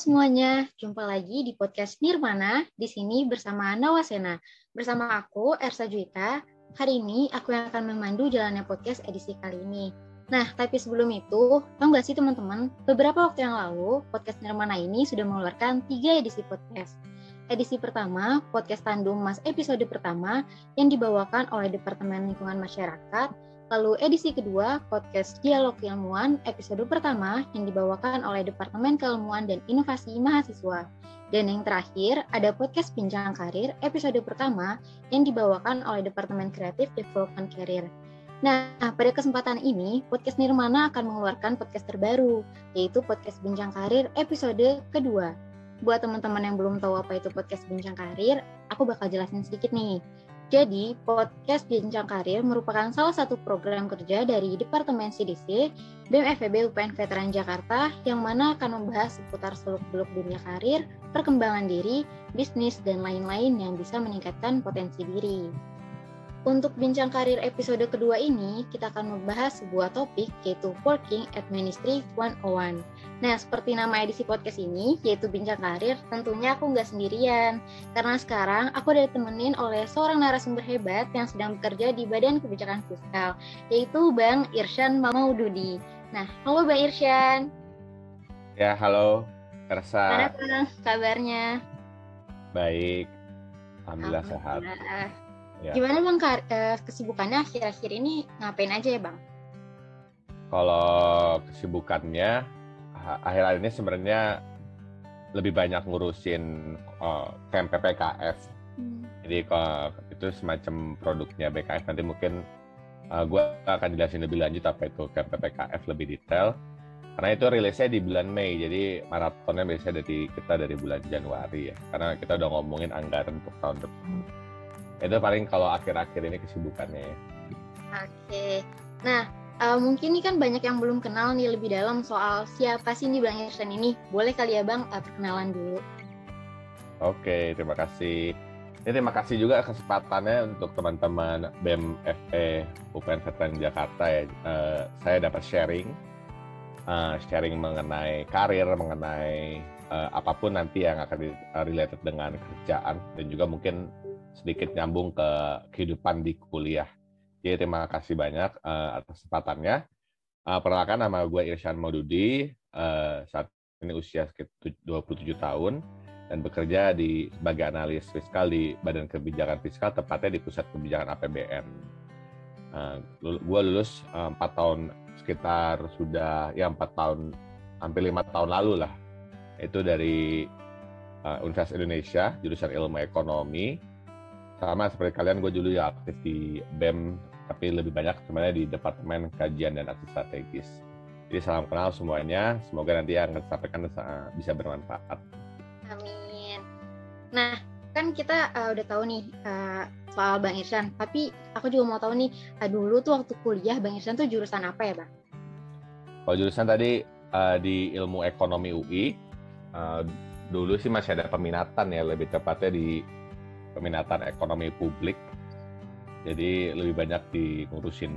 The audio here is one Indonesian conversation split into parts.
semuanya, jumpa lagi di podcast Nirmana. Di sini bersama Nawasena. Bersama aku, Ersa Juita. Hari ini aku yang akan memandu jalannya podcast edisi kali ini. Nah, tapi sebelum itu, tahu nggak sih teman-teman, beberapa waktu yang lalu, podcast Nirmana ini sudah mengeluarkan tiga edisi podcast. Edisi pertama, podcast Tandung Mas episode pertama, yang dibawakan oleh Departemen Lingkungan Masyarakat, Lalu edisi kedua, podcast Dialog Ilmuwan, episode pertama yang dibawakan oleh Departemen Keilmuan dan Inovasi Mahasiswa. Dan yang terakhir, ada podcast Bincang Karir, episode pertama yang dibawakan oleh Departemen Kreatif Development Career. Nah, pada kesempatan ini, Podcast Nirmana akan mengeluarkan podcast terbaru, yaitu Podcast Bincang Karir episode kedua. Buat teman-teman yang belum tahu apa itu Podcast Bincang Karir, aku bakal jelasin sedikit nih. Jadi, podcast Bincang Karir merupakan salah satu program kerja dari Departemen CDC BEM FEB UPN Veteran Jakarta yang mana akan membahas seputar seluk-beluk dunia karir, perkembangan diri, bisnis, dan lain-lain yang bisa meningkatkan potensi diri. Untuk bincang karir episode kedua ini, kita akan membahas sebuah topik yaitu Working at Ministry 101. Nah, seperti nama edisi podcast ini, yaitu bincang karir, tentunya aku nggak sendirian. Karena sekarang aku udah ditemenin oleh seorang narasumber hebat yang sedang bekerja di Badan Kebijakan Fiskal, yaitu Bang Irsyan Mamaududi. Nah, halo Bang Irsyan. Ya, halo. Terasa. Gimana Bang kabarnya? Baik. Alhamdulillah, Alhamdulillah. sehat. Ya. Gimana bang eh, kesibukannya akhir-akhir ini ngapain aja ya bang? Kalau kesibukannya akhir-akhir ini sebenarnya lebih banyak ngurusin uh, camp PPKF. Hmm. Jadi kalau itu semacam produknya BKF nanti mungkin uh, eh, gue akan jelasin lebih lanjut apa itu camp PPKF lebih detail. Karena itu rilisnya di bulan Mei, jadi maratonnya biasanya dari kita dari bulan Januari ya. Karena kita udah ngomongin anggaran untuk tahun depan itu paling kalau akhir-akhir ini kesibukannya ya. Oke, nah uh, mungkin ini kan banyak yang belum kenal nih lebih dalam soal siapa sih nih Bang Irsan ini. Boleh kali ya Bang uh, perkenalan dulu. Oke, terima kasih. Ini terima kasih juga kesempatannya untuk teman-teman BEM FE UPN Veteran Jakarta ya. Uh, saya dapat sharing, uh, sharing mengenai karir, mengenai uh, apa pun nanti yang akan related dengan kerjaan dan juga mungkin sedikit nyambung ke kehidupan di kuliah. Jadi terima kasih banyak uh, atas kesempatannya. Uh, perkenalkan nama gue Irsyan Maududi, uh, saat ini usia sekitar 27 tahun dan bekerja di sebagai analis fiskal di Badan Kebijakan Fiskal, tepatnya di Pusat Kebijakan APBN. Uh, gue lulus uh, 4 tahun sekitar sudah ya 4 tahun hampir lima tahun lalu lah itu dari uh, Universitas Indonesia jurusan ilmu ekonomi sama seperti kalian gue dulu ya aktif di BEM tapi lebih banyak sebenarnya di Departemen Kajian dan Aksi Strategis. Jadi salam kenal semuanya, semoga nanti yang disampaikan bisa bermanfaat. Amin. Nah, kan kita uh, udah tahu nih uh, soal Bang Irsan, tapi aku juga mau tahu nih, uh, dulu tuh waktu kuliah Bang Irsan tuh jurusan apa ya Bang? Kalau jurusan tadi uh, di ilmu ekonomi UI, uh, dulu sih masih ada peminatan ya, lebih tepatnya di peminatan ekonomi publik jadi lebih banyak diurusin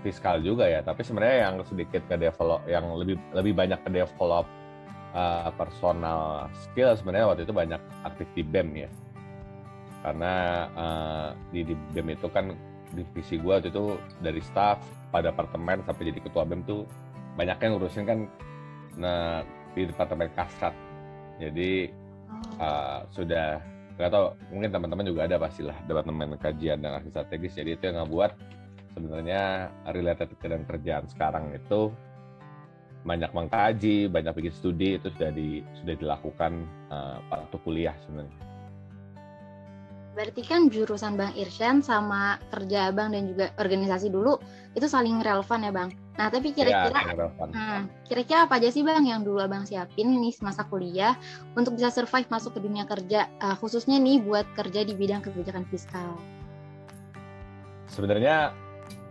fiskal juga ya. Tapi sebenarnya yang sedikit ke develop yang lebih lebih banyak ke develop uh, personal skill sebenarnya waktu itu banyak aktif di BEM ya. Karena uh, di, di BEM itu kan divisi gue waktu itu dari staff pada departemen sampai jadi ketua BEM tuh banyak yang ngurusin kan nah di departemen kasrat jadi uh, sudah nggak tahu mungkin teman-teman juga ada pastilah departemen kajian dan aksi strategis. Jadi itu yang ngebuat sebenarnya related dengan kerjaan sekarang itu banyak mengkaji banyak bikin studi itu sudah di sudah dilakukan uh, waktu kuliah sebenarnya. Berarti kan jurusan Bang Irsyan sama kerja Bang dan juga organisasi dulu itu saling relevan ya Bang Nah, tapi kira-kira ya, hmm, kira-kira apa aja sih Bang yang dulu Abang siapin nih semasa kuliah untuk bisa survive masuk ke dunia kerja uh, khususnya nih buat kerja di bidang kebijakan fiskal? Sebenarnya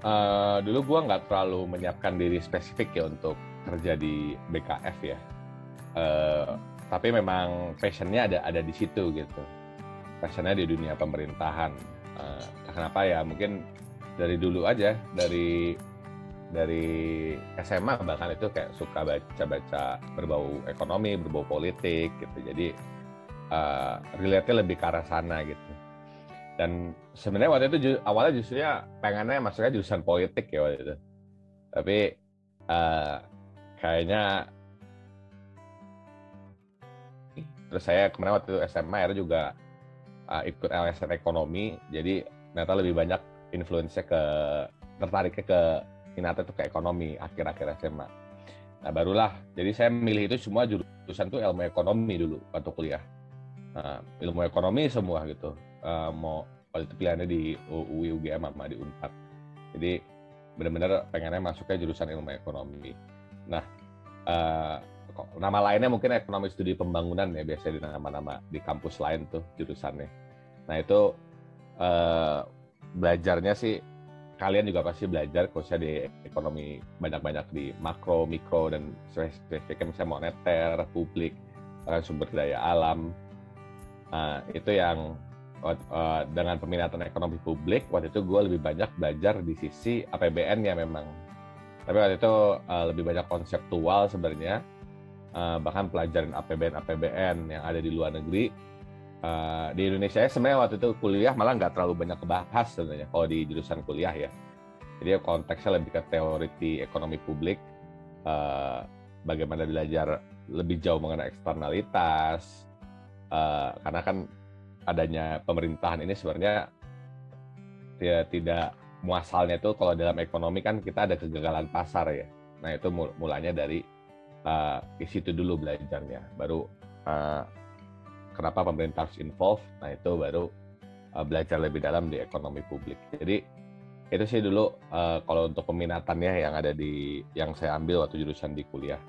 uh, dulu gua nggak terlalu menyiapkan diri spesifik ya untuk kerja di BKF ya. Uh, tapi memang passionnya ada ada di situ gitu. Passionnya di dunia pemerintahan. Uh, kenapa ya? Mungkin dari dulu aja dari dari SMA bahkan itu kayak suka baca-baca berbau ekonomi, berbau politik gitu. Jadi uh, relate-nya lebih ke arah sana gitu. Dan sebenarnya waktu itu awalnya justru ya pengennya masuknya jurusan politik ya waktu itu. Tapi uh, kayaknya terus saya kemarin waktu itu SMA era juga uh, ikut LSM ekonomi jadi ternyata lebih banyak influence-nya ke tertariknya ke minatnya itu ke ekonomi akhir-akhir SMA. Nah barulah, jadi saya milih itu semua jurusan tuh ilmu ekonomi dulu waktu kuliah. Nah, ilmu ekonomi semua gitu. Uh, mau waktu itu pilihannya di UI UGM sama di Unpad. Jadi benar-benar pengennya masuknya jurusan ilmu ekonomi. Nah, uh, nama lainnya mungkin ekonomi studi pembangunan ya biasanya di nama-nama di kampus lain tuh jurusannya. Nah itu uh, belajarnya sih kalian juga pasti belajar khususnya di ekonomi banyak-banyak di makro, mikro, dan spesifiknya misalnya moneter, publik, bahkan sumber daya alam. Nah, itu yang uh, dengan peminatan ekonomi publik, waktu itu gue lebih banyak belajar di sisi APBN-nya memang. Tapi waktu itu uh, lebih banyak konseptual sebenarnya, uh, bahkan pelajaran APBN-APBN yang ada di luar negeri, uh, di Indonesia ya sebenarnya waktu itu kuliah malah nggak terlalu banyak kebahas sebenarnya kalau di jurusan kuliah ya. Jadi konteksnya lebih ke teori ekonomi publik, uh, bagaimana belajar lebih jauh mengenai eksternalitas, uh, karena kan adanya pemerintahan ini sebenarnya tidak tidak muasalnya itu kalau dalam ekonomi kan kita ada kegagalan pasar ya. Nah itu mulanya dari uh, di situ dulu belajarnya, baru uh, kenapa pemerintah harus involve nah itu baru uh, belajar lebih dalam di ekonomi publik jadi itu sih dulu uh, kalau untuk peminatannya yang ada di yang saya ambil waktu jurusan di kuliah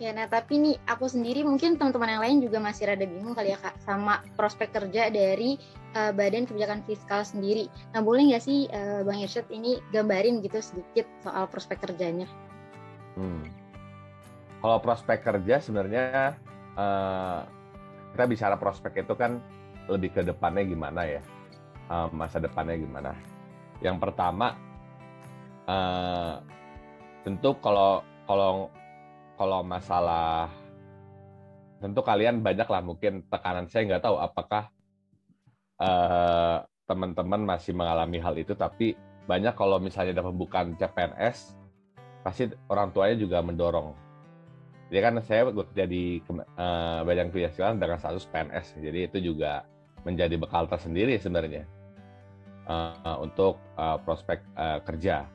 Oke, nah tapi nih aku sendiri mungkin teman-teman yang lain juga masih rada bingung kali ya kak sama prospek kerja dari uh, Badan Kebijakan Fiskal sendiri. Nah boleh nggak sih uh, Bang Irsyad ini gambarin gitu sedikit soal prospek kerjanya? Hmm kalau prospek kerja sebenarnya uh, kita bicara prospek itu kan lebih ke depannya gimana ya? Uh, masa depannya gimana? Yang pertama uh, tentu kalau kalau kalau masalah tentu kalian banyak lah mungkin tekanan. Saya nggak tahu apakah uh, teman-teman masih mengalami hal itu tapi banyak kalau misalnya ada pembukaan CPNS pasti orang tuanya juga mendorong jadi kan saya bekerja di uh, Badan Kebijakan dengan status PNS, jadi itu juga menjadi bekal tersendiri sebenarnya uh, untuk uh, prospek uh, kerja,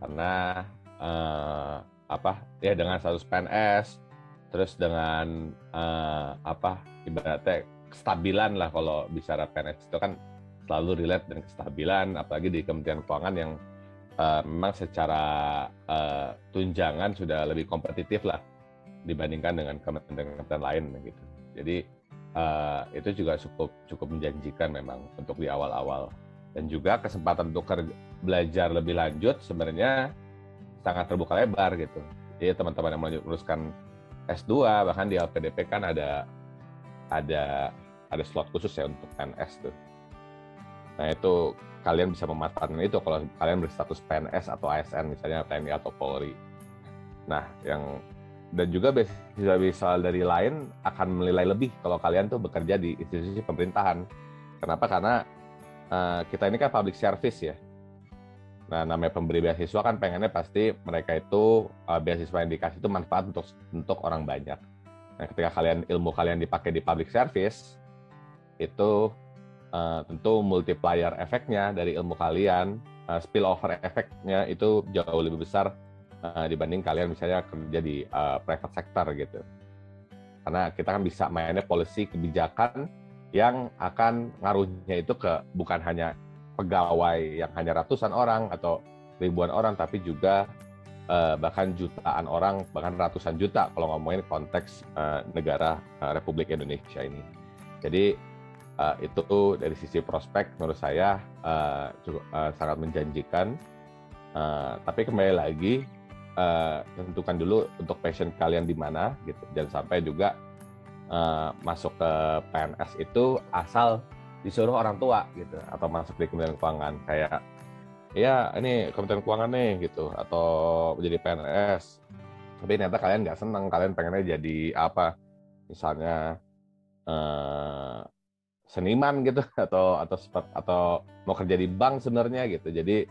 karena uh, apa ya dengan status PNS, terus dengan uh, apa ibaratnya kestabilan lah kalau bicara PNS itu kan selalu relate dengan kestabilan, apalagi di Kementerian Keuangan yang uh, memang secara uh, tunjangan sudah lebih kompetitif lah dibandingkan dengan kementerian-kementerian lain gitu. Jadi uh, itu juga cukup cukup menjanjikan memang untuk di awal-awal dan juga kesempatan untuk belajar lebih lanjut sebenarnya sangat terbuka lebar gitu. Jadi teman-teman yang meneruskan S2 bahkan di LPDP kan ada ada ada slot khusus ya untuk PNS tuh. Nah itu kalian bisa memanfaatkan itu kalau kalian berstatus PNS atau ASN misalnya TNI atau Polri. Nah yang dan juga bisa-bisa dari lain akan menilai lebih kalau kalian tuh bekerja di institusi pemerintahan. Kenapa? Karena uh, kita ini kan public service ya. Nah, namanya pemberi beasiswa kan pengennya pasti mereka itu uh, beasiswa yang dikasih itu manfaat untuk untuk orang banyak. Nah, ketika kalian ilmu kalian dipakai di public service, itu uh, tentu multiplier efeknya dari ilmu kalian, uh, spillover efeknya itu jauh lebih besar uh, dibanding kalian misalnya kerja di uh, private sector gitu. Karena kita kan bisa mainnya policy kebijakan yang akan ngaruhnya itu ke bukan hanya pegawai yang hanya ratusan orang atau ribuan orang, tapi juga uh, bahkan jutaan orang, bahkan ratusan juta kalau ngomongin konteks uh, negara uh, Republik Indonesia ini. Jadi uh, itu dari sisi prospek menurut saya uh, cukup, uh, sangat menjanjikan. Uh, tapi kembali lagi uh, tentukan dulu untuk passion kalian di mana gitu. Jangan sampai juga uh, masuk ke PNS itu asal disuruh orang tua gitu atau masuk di Kementerian Keuangan. Kayak ya ini Kementerian Keuangan nih gitu atau menjadi PNS tapi ternyata kalian nggak senang kalian pengennya jadi apa? Misalnya eh, seniman gitu atau atau atau mau kerja di bank sebenarnya gitu. Jadi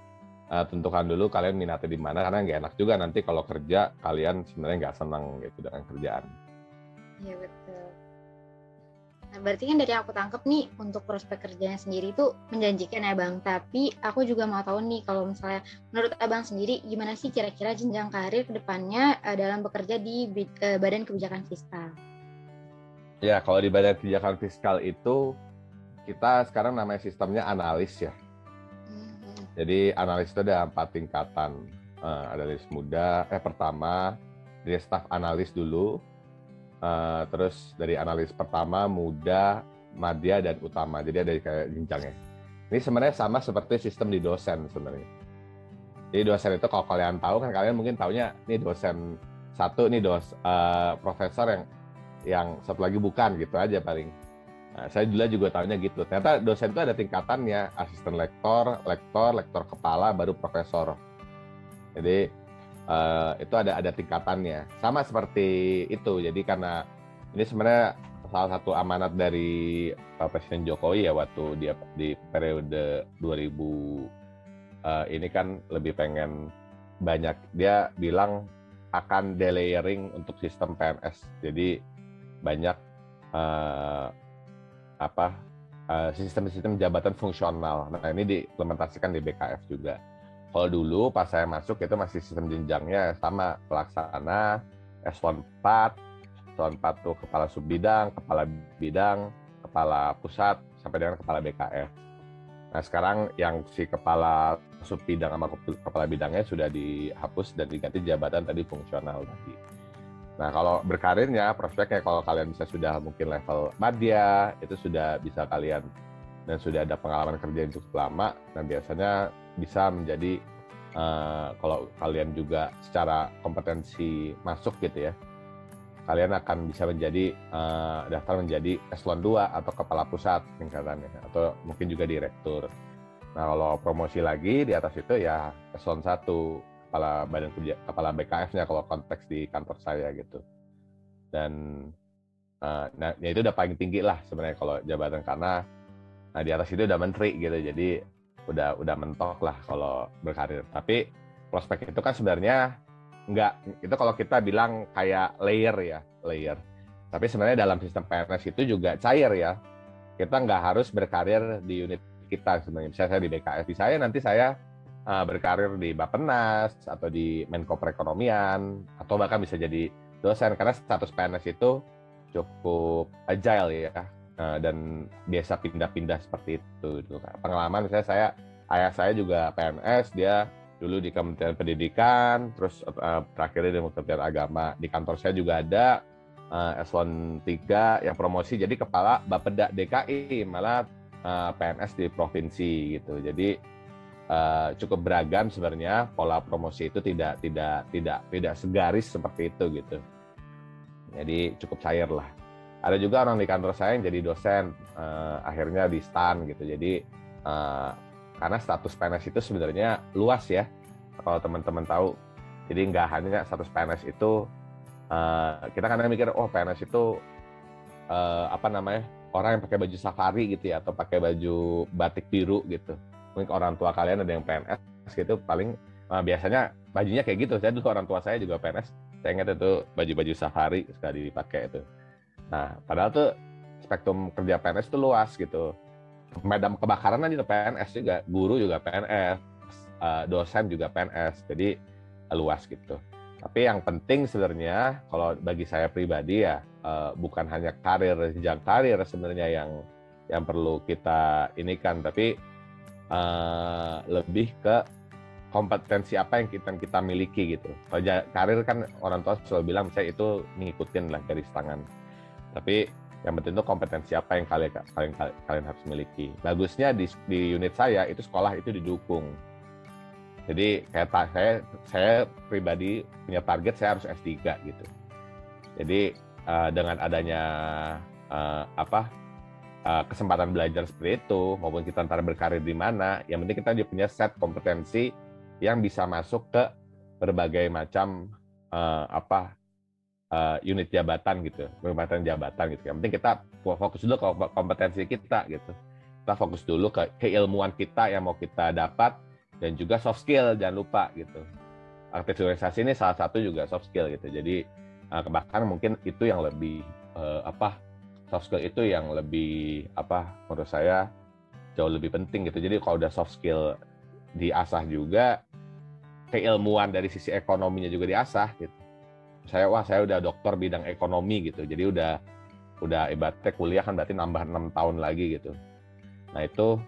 uh, tentukan dulu kalian minatnya di mana karena nggak enak juga nanti kalau kerja kalian sebenarnya nggak senang gitu dengan kerjaan. Iya betul. Nah, berarti kan dari aku tangkap nih untuk prospek kerjanya sendiri itu menjanjikan ya bang. Tapi aku juga mau tahu nih kalau misalnya menurut abang sendiri gimana sih kira-kira jenjang karir ke depannya uh, dalam bekerja di uh, Badan Kebijakan Fiskal? Ya kalau di Badan Kebijakan Fiskal itu kita sekarang namanya sistemnya analis ya. Jadi analis itu ada empat tingkatan. Uh, analis muda, eh pertama dari staf analis dulu, uh, terus dari analis pertama, muda, madya dan utama. Jadi ada kayak jenjangnya. Ini sebenarnya sama seperti sistem di dosen sebenarnya. Jadi dosen itu kalau kalian tahu kan kalian mungkin taunya ini dosen satu ini dos uh, profesor yang yang satu lagi bukan gitu aja paling. Nah, saya dulu juga tahunya gitu. Ternyata dosen itu ada tingkatannya, asisten lektor, lektor, lektor kepala, baru profesor. Jadi uh, itu ada ada tingkatannya. Sama seperti itu. Jadi karena ini sebenarnya salah satu amanat dari Pak Presiden Jokowi ya waktu dia di periode 2000 uh, eh, ini kan lebih pengen banyak dia bilang akan delayering untuk sistem PNS. Jadi banyak uh, apa eh, sistem-sistem jabatan fungsional. Nah ini diimplementasikan di BKF juga. Kalau dulu pas saya masuk itu masih sistem jenjangnya sama pelaksana S1 4, S1 4 tuh kepala sub bidang, kepala bidang, kepala pusat sampai dengan kepala BKF. Nah sekarang yang si kepala sub bidang sama kepala bidangnya sudah dihapus dan diganti jabatan tadi fungsional tadi. Nah, kalau berkarirnya, prospeknya kalau kalian bisa sudah mungkin level madya, itu sudah bisa kalian dan sudah ada pengalaman kerja yang cukup lama, nah biasanya bisa menjadi uh, kalau kalian juga secara kompetensi masuk gitu ya, kalian akan bisa menjadi uh, daftar menjadi eselon 2 atau kepala pusat tingkatannya atau mungkin juga direktur. Nah, kalau promosi lagi di atas itu ya eselon 1 kepala badan kerja kepala BKF-nya kalau konteks di kantor saya gitu. Dan uh, nah ya itu udah paling tinggi lah sebenarnya kalau jabatan karena nah di atas itu udah menteri gitu. Jadi udah udah mentok lah kalau berkarir. Tapi prospek itu kan sebenarnya nggak itu kalau kita bilang kayak layer ya layer. Tapi sebenarnya dalam sistem PNS itu juga cair ya. Kita nggak harus berkarir di unit kita sebenarnya. Misalnya saya di BKF di saya nanti saya uh, berkarir di Bappenas atau di Menko Perekonomian atau bahkan bisa jadi dosen karena status PNS itu cukup agile ya. Uh, dan biasa pindah-pindah seperti itu gitu. pengalaman misalnya saya ayah saya juga PNS dia dulu di Kementerian Pendidikan terus uh, terakhirnya di Kementerian Agama. Di kantor saya juga ada uh, eselon 3 yang promosi jadi kepala Bapeda DKI malah PNS di provinsi gitu. Jadi uh, cukup beragam sebenarnya pola promosi itu tidak tidak tidak tidak segaris seperti itu gitu. Jadi cukup cair lah. Ada juga orang di kantor saya yang jadi dosen uh, akhirnya di stan gitu. Jadi uh, karena status PNS itu sebenarnya luas ya kalau teman-teman tahu. Jadi nggak hanya status PNS itu uh, kita kadang mikir oh PNS itu uh, apa namanya orang yang pakai baju safari gitu ya atau pakai baju batik biru gitu mungkin orang tua kalian ada yang PNS gitu paling uh, biasanya bajunya kayak gitu. Saya dulu orang tua saya juga PNS saya ingat itu baju-baju safari sekali dipakai itu. Nah padahal tuh spektrum kerja PNS itu luas gitu. Pemadam kebakaran aja PNS juga guru juga PNS eh, dosen juga PNS jadi uh, luas gitu. Tapi yang penting sebenarnya kalau bagi saya pribadi ya uh, bukan hanya karir jenjang karir sebenarnya yang yang perlu kita ini kan tapi uh, lebih ke kompetensi apa yang kita kita miliki gitu. Kalau karir kan orang tua selalu bilang saya itu ngikutin lah garis tangan. Tapi yang penting itu kompetensi apa yang kalian kalian kalian harus miliki. Bagusnya di, di unit saya itu sekolah itu didukung. Jadi kayak saya saya pribadi punya target saya harus S3 gitu. Jadi uh, dengan adanya uh, apa uh, kesempatan belajar seperti itu maupun kita ntar berkarir di mana yang penting kita juga punya set kompetensi yang bisa masuk ke berbagai macam uh, apa uh, unit jabatan gitu jabatan jabatan gitu. Yang penting kita fokus dulu ke kompetensi kita gitu. Kita fokus dulu ke keilmuan kita yang mau kita dapat dan juga soft skill jangan lupa gitu. Organisasi ini salah satu juga soft skill gitu. Jadi uh, bahkan mungkin itu yang lebih uh, apa soft skill itu yang lebih apa menurut saya jauh lebih penting gitu. Jadi kalau udah soft skill diasah juga keilmuan dari sisi ekonominya juga diasah gitu. Saya wah saya udah dokter bidang ekonomi gitu. Jadi udah udah ibaratnya kuliah kan berarti nambah enam tahun lagi gitu. Nah itu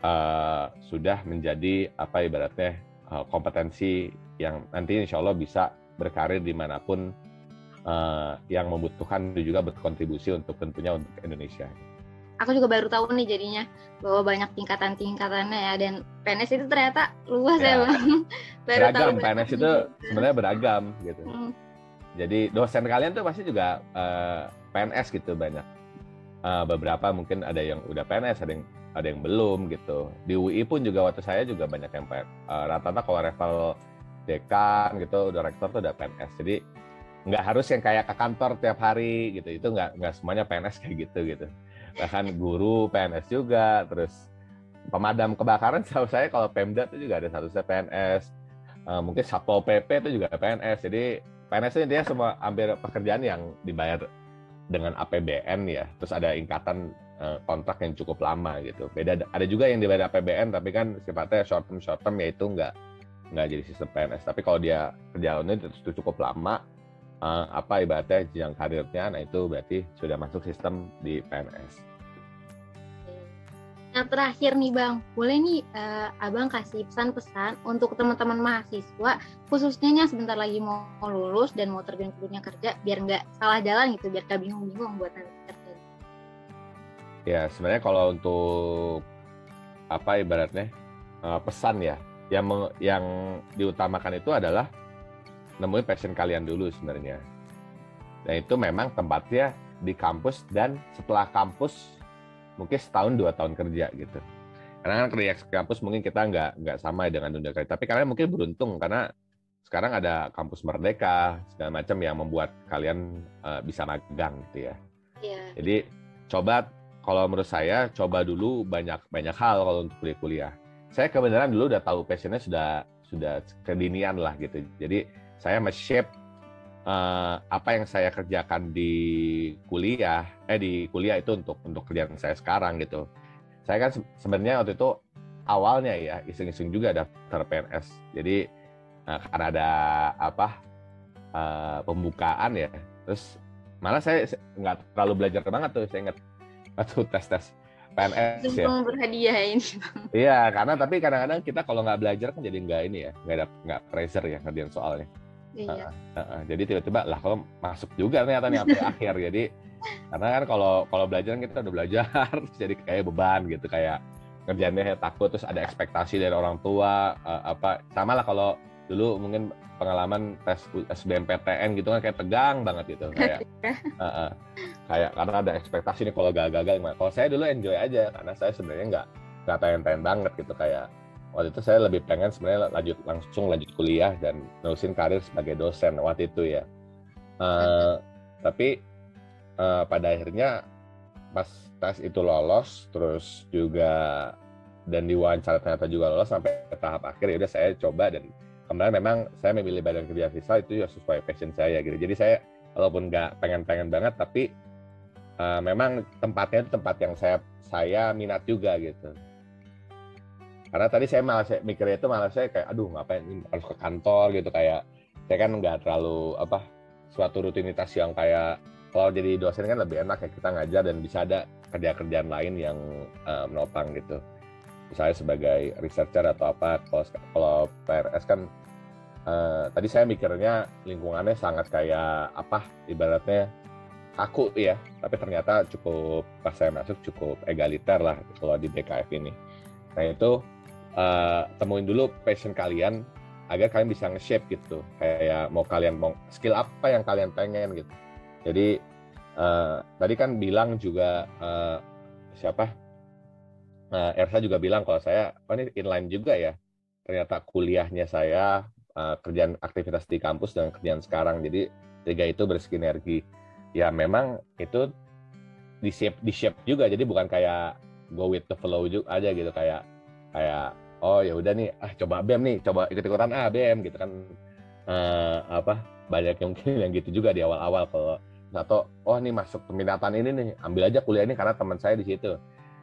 uh, sudah menjadi apa ibaratnya uh, kompetensi yang nanti insya Allah bisa berkarir di mana pun uh, yang membutuhkan juga berkontribusi untuk tentunya untuk Indonesia. Aku juga baru tahu nih jadinya bahwa banyak tingkatan-tingkatannya ya dan PNS itu ternyata luas ya, ya bang. baru beragam tahu PNS itu sebenarnya beragam gitu. Hmm. Jadi dosen kalian tuh pasti juga uh, PNS gitu banyak. Uh, beberapa mungkin ada yang udah PNS, ada yang ada yang belum gitu. Di UI pun juga waktu saya juga banyak yang rata uh, rata-rata kalau level dekan gitu, udah rektor tuh udah PNS. Jadi nggak harus yang kayak ke kantor tiap hari gitu. Itu nggak nggak semuanya PNS kayak gitu gitu. Bahkan guru PNS juga, terus pemadam kebakaran setahu saya kalau Pemda itu juga ada satu set PNS. Eh, mungkin Satpol PP itu juga PNS. Jadi PNS ini dia semua ambil pekerjaan yang dibayar dengan APBN ya. Terus ada ingkatan Eh, kontrak yang cukup lama gitu. Beda ada juga yang dibayar APBN tapi kan sifatnya short term short term yaitu nggak nggak jadi sistem PNS. Tapi kalau dia kerjaannya itu cukup lama uh, apa ibaratnya jenjang karirnya, nah itu berarti sudah masuk sistem di PNS. Nah terakhir nih Bang, boleh nih uh, Abang kasih pesan-pesan untuk teman-teman mahasiswa khususnya yang sebentar lagi mau lulus dan mau terjun ke dunia kerja biar nggak salah jalan gitu, biar nggak bingung-bingung buat nanti kerja. Ya, sebenarnya kalau untuk apa ibaratnya uh, pesan ya, yang meng, yang diutamakan itu adalah nemuin passion kalian dulu sebenarnya. Dan itu memang tempatnya di kampus dan setelah kampus mungkin setahun dua tahun kerja gitu. Karena kan kerja kampus mungkin kita nggak nggak sama dengan dunia kerja. Tapi kalian mungkin beruntung karena sekarang ada kampus merdeka segala macam yang membuat kalian uh, bisa magang gitu ya. Yeah. Jadi coba kalau menurut saya coba dulu banyak banyak hal kalau untuk kuliah kuliah. Saya kebenaran dulu udah tahu passionnya sudah sudah kedinian lah gitu. Jadi saya men-shape uh, apa yang saya kerjakan di kuliah, eh di kuliah itu untuk untuk kerjaan saya sekarang gitu. Saya kan sebenarnya waktu itu awalnya ya iseng-iseng juga daftar PNS. Jadi uh, karena ada apa uh, pembukaan ya, terus malah saya nggak terlalu belajar banget tuh. Saya ingat atau tes tes PNS ya. berhadiah ini. Iya, karena tapi kadang-kadang kita kalau nggak belajar kan jadi nggak ini ya, nggak ada nggak pressure ya ngerjain soalnya. Iya. Uh, uh, uh, jadi tiba-tiba lah kalau masuk juga ternyata nih sampai akhir. Jadi karena kan kalau kalau belajar kan kita udah belajar jadi kayak beban gitu kayak ngerjainnya takut terus ada ekspektasi dari orang tua uh, apa sama lah kalau dulu mungkin pengalaman tes SBMPTN gitu kan kayak tegang banget gitu kayak uh, uh, kayak karena ada ekspektasi nih kalau gagal-gagal gimana. Kalau saya dulu enjoy aja karena saya sebenarnya nggak nggak pengen-pengen banget gitu kayak waktu itu saya lebih pengen sebenarnya lanjut langsung lanjut kuliah dan nerusin karir sebagai dosen waktu itu ya. Uh, tapi uh, pada akhirnya pas tes itu lolos terus juga dan diwawancara ternyata juga lolos sampai tahap akhir ya udah saya coba dan kemarin memang saya memilih badan kerja visual itu ya sesuai passion saya gitu. Jadi saya walaupun nggak pengen-pengen banget tapi uh, memang tempatnya itu tempat yang saya saya minat juga gitu. Karena tadi saya malah saya mikirnya itu malah saya kayak aduh ngapain harus ke kantor gitu. Kayak saya kan nggak terlalu apa suatu rutinitas yang kayak kalau jadi dosen kan lebih enak ya kita ngajar dan bisa ada kerja-kerjaan lain yang uh, menopang gitu. Misalnya sebagai researcher atau apa kalau kalau PRS kan uh, tadi saya mikirnya lingkungannya sangat kayak apa ibaratnya kaku ya. Tapi ternyata cukup pas saya masuk cukup egaliter lah kalau di BKF ini. Nah itu uh, temuin dulu passion kalian agar kalian bisa nge-shape gitu. Kayak mau kalian mau skill apa yang kalian pengen gitu. Jadi uh, tadi kan bilang juga uh, siapa? Uh, Ersa juga bilang kalau saya oh ini inline juga ya. Ternyata kuliahnya saya uh, kerjaan aktivitas di kampus dan kerjaan sekarang. Jadi tiga itu bersinergi. Ya memang itu di shape di shape juga. Jadi bukan kayak go with the flow juga aja gitu. Kayak kayak oh ya udah nih ah coba bem nih coba ikut ikutan ah bem gitu kan. Uh, apa banyak yang mungkin yang gitu juga di awal-awal kalau atau oh nih masuk peminatan ini nih ambil aja kuliah ini karena teman saya di situ.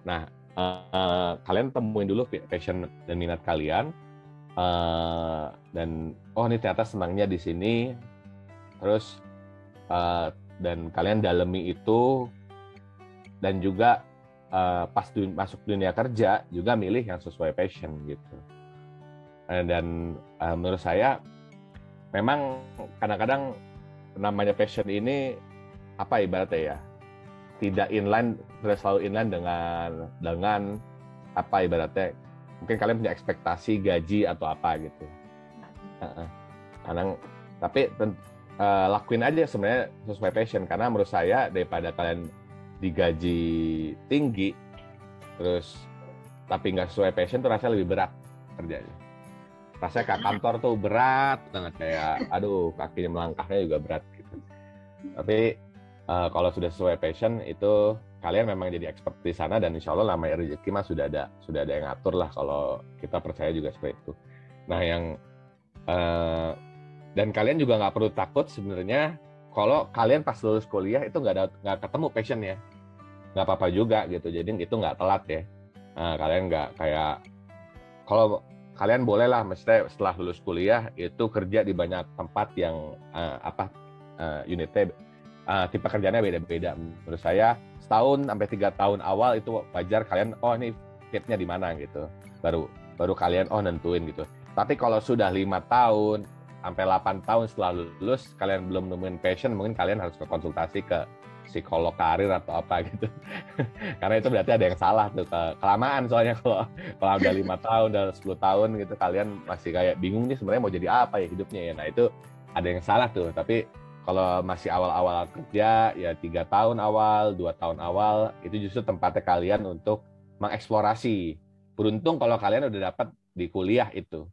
Nah uh, kalian temuin dulu passion dan minat kalian uh, dan oh ini ternyata senangnya di sini. Terus uh, dan kalian dalemi itu dan juga uh, pas du masuk dunia kerja juga milih yang sesuai passion gitu. Dan uh, menurut saya memang kadang-kadang namanya passion ini apa ibaratnya ya tidak inline tidak selalu inline dengan dengan apa ibaratnya mungkin kalian punya ekspektasi gaji atau apa gitu. Kadang tapi uh, lakuin aja sebenarnya sesuai passion karena menurut saya daripada kalian digaji tinggi terus tapi nggak sesuai passion tuh rasanya lebih berat kerjanya rasanya ke kantor tuh berat banget kayak aduh kakinya melangkahnya juga berat gitu tapi uh, kalau sudah sesuai passion itu kalian memang jadi expert di sana dan insya Allah lama rezeki mah sudah ada sudah ada yang ngatur lah kalau kita percaya juga seperti itu. Nah yang uh, dan kalian juga nggak perlu takut sebenarnya kalau kalian pas lulus kuliah itu nggak ada nggak ketemu passionnya nggak apa-apa juga gitu jadi itu nggak telat ya nah, kalian nggak kayak kalau kalian boleh lah mesti setelah lulus kuliah itu kerja di banyak tempat yang uh, apa uh, unitnya uh, tipe kerjanya beda-beda. Menurut saya setahun sampai tiga tahun awal itu wajar kalian oh ini fitnya di mana gitu. Baru baru kalian oh nentuin gitu. Tapi kalau sudah lima tahun sampai 8 tahun setelah lulus kalian belum nemuin passion mungkin kalian harus ke konsultasi ke psikolog karir atau apa gitu. Karena itu berarti ada yang salah tuh ke kelamaan soalnya kalau kalau udah lima tahun udah 10 tahun gitu kalian masih kayak bingung nih sebenarnya mau jadi apa ya hidupnya ya. Nah itu ada yang salah tuh tapi kalau masih awal-awal kerja ya tiga tahun awal dua tahun awal itu justru tempatnya kalian untuk mengeksplorasi. Beruntung kalau kalian udah dapat di kuliah itu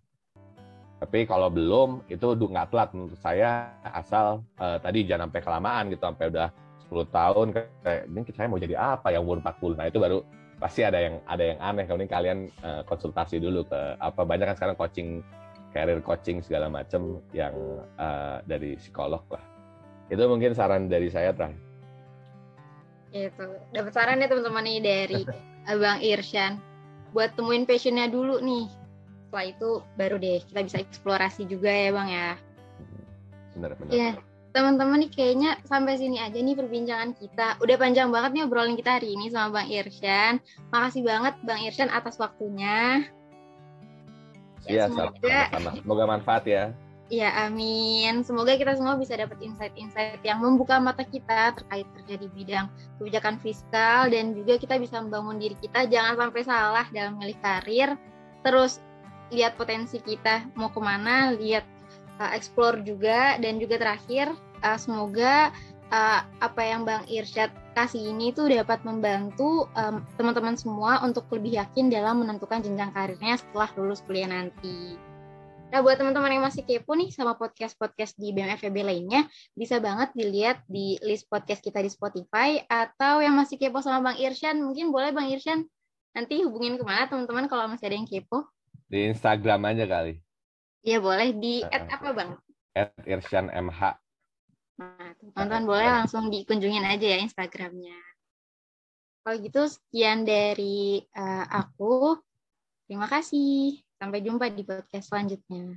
tapi kalau belum itu nggak telat menurut saya asal uh, tadi jangan sampai kelamaan gitu sampai udah 10 tahun kayak ini saya mau jadi apa yang umur 40 nah itu baru pasti ada yang ada yang aneh. Kalau ini kalian uh, konsultasi dulu ke apa banyak kan sekarang coaching career coaching segala macam yang uh, dari psikolog lah. Itu mungkin saran dari saya terakhir. Itu dapat saran ya teman-teman nih dari Abang Irsyan buat temuin passionnya dulu nih setelah itu baru deh kita bisa eksplorasi juga ya bang ya. Benar benar. Ya teman-teman nih kayaknya sampai sini aja nih perbincangan kita. Udah panjang banget nih obrolan kita hari ini sama bang Irsyan makasih banget bang Irsyan atas waktunya. Ya, ya sama-sama. Semoga manfaat ya. Ya, amin. Semoga kita semua bisa dapat insight-insight yang membuka mata kita terkait kerja di bidang kebijakan fiskal dan juga kita bisa membangun diri kita. Jangan sampai salah dalam memilih karir. Terus lihat potensi kita mau ke mana, lihat uh, explore juga dan juga terakhir uh, semoga uh, apa yang Bang Irsyad kasih ini tuh dapat membantu um, teman-teman semua untuk lebih yakin dalam menentukan jenjang karirnya setelah lulus kuliah nanti. Nah, buat teman-teman yang masih kepo nih sama podcast-podcast di BMFB lainnya, bisa banget dilihat di list podcast kita di Spotify, atau yang masih kepo sama Bang Irsyan, mungkin boleh Bang Irsyan nanti hubungin ke mana teman-teman kalau masih ada yang kepo? Di Instagram aja kali. Iya boleh, di at apa Bang? At Irsyan MH. Nah, teman-teman boleh langsung dikunjungin aja ya Instagramnya. Kalau gitu, sekian dari uh, aku. Terima kasih. Sampai jumpa di podcast selanjutnya.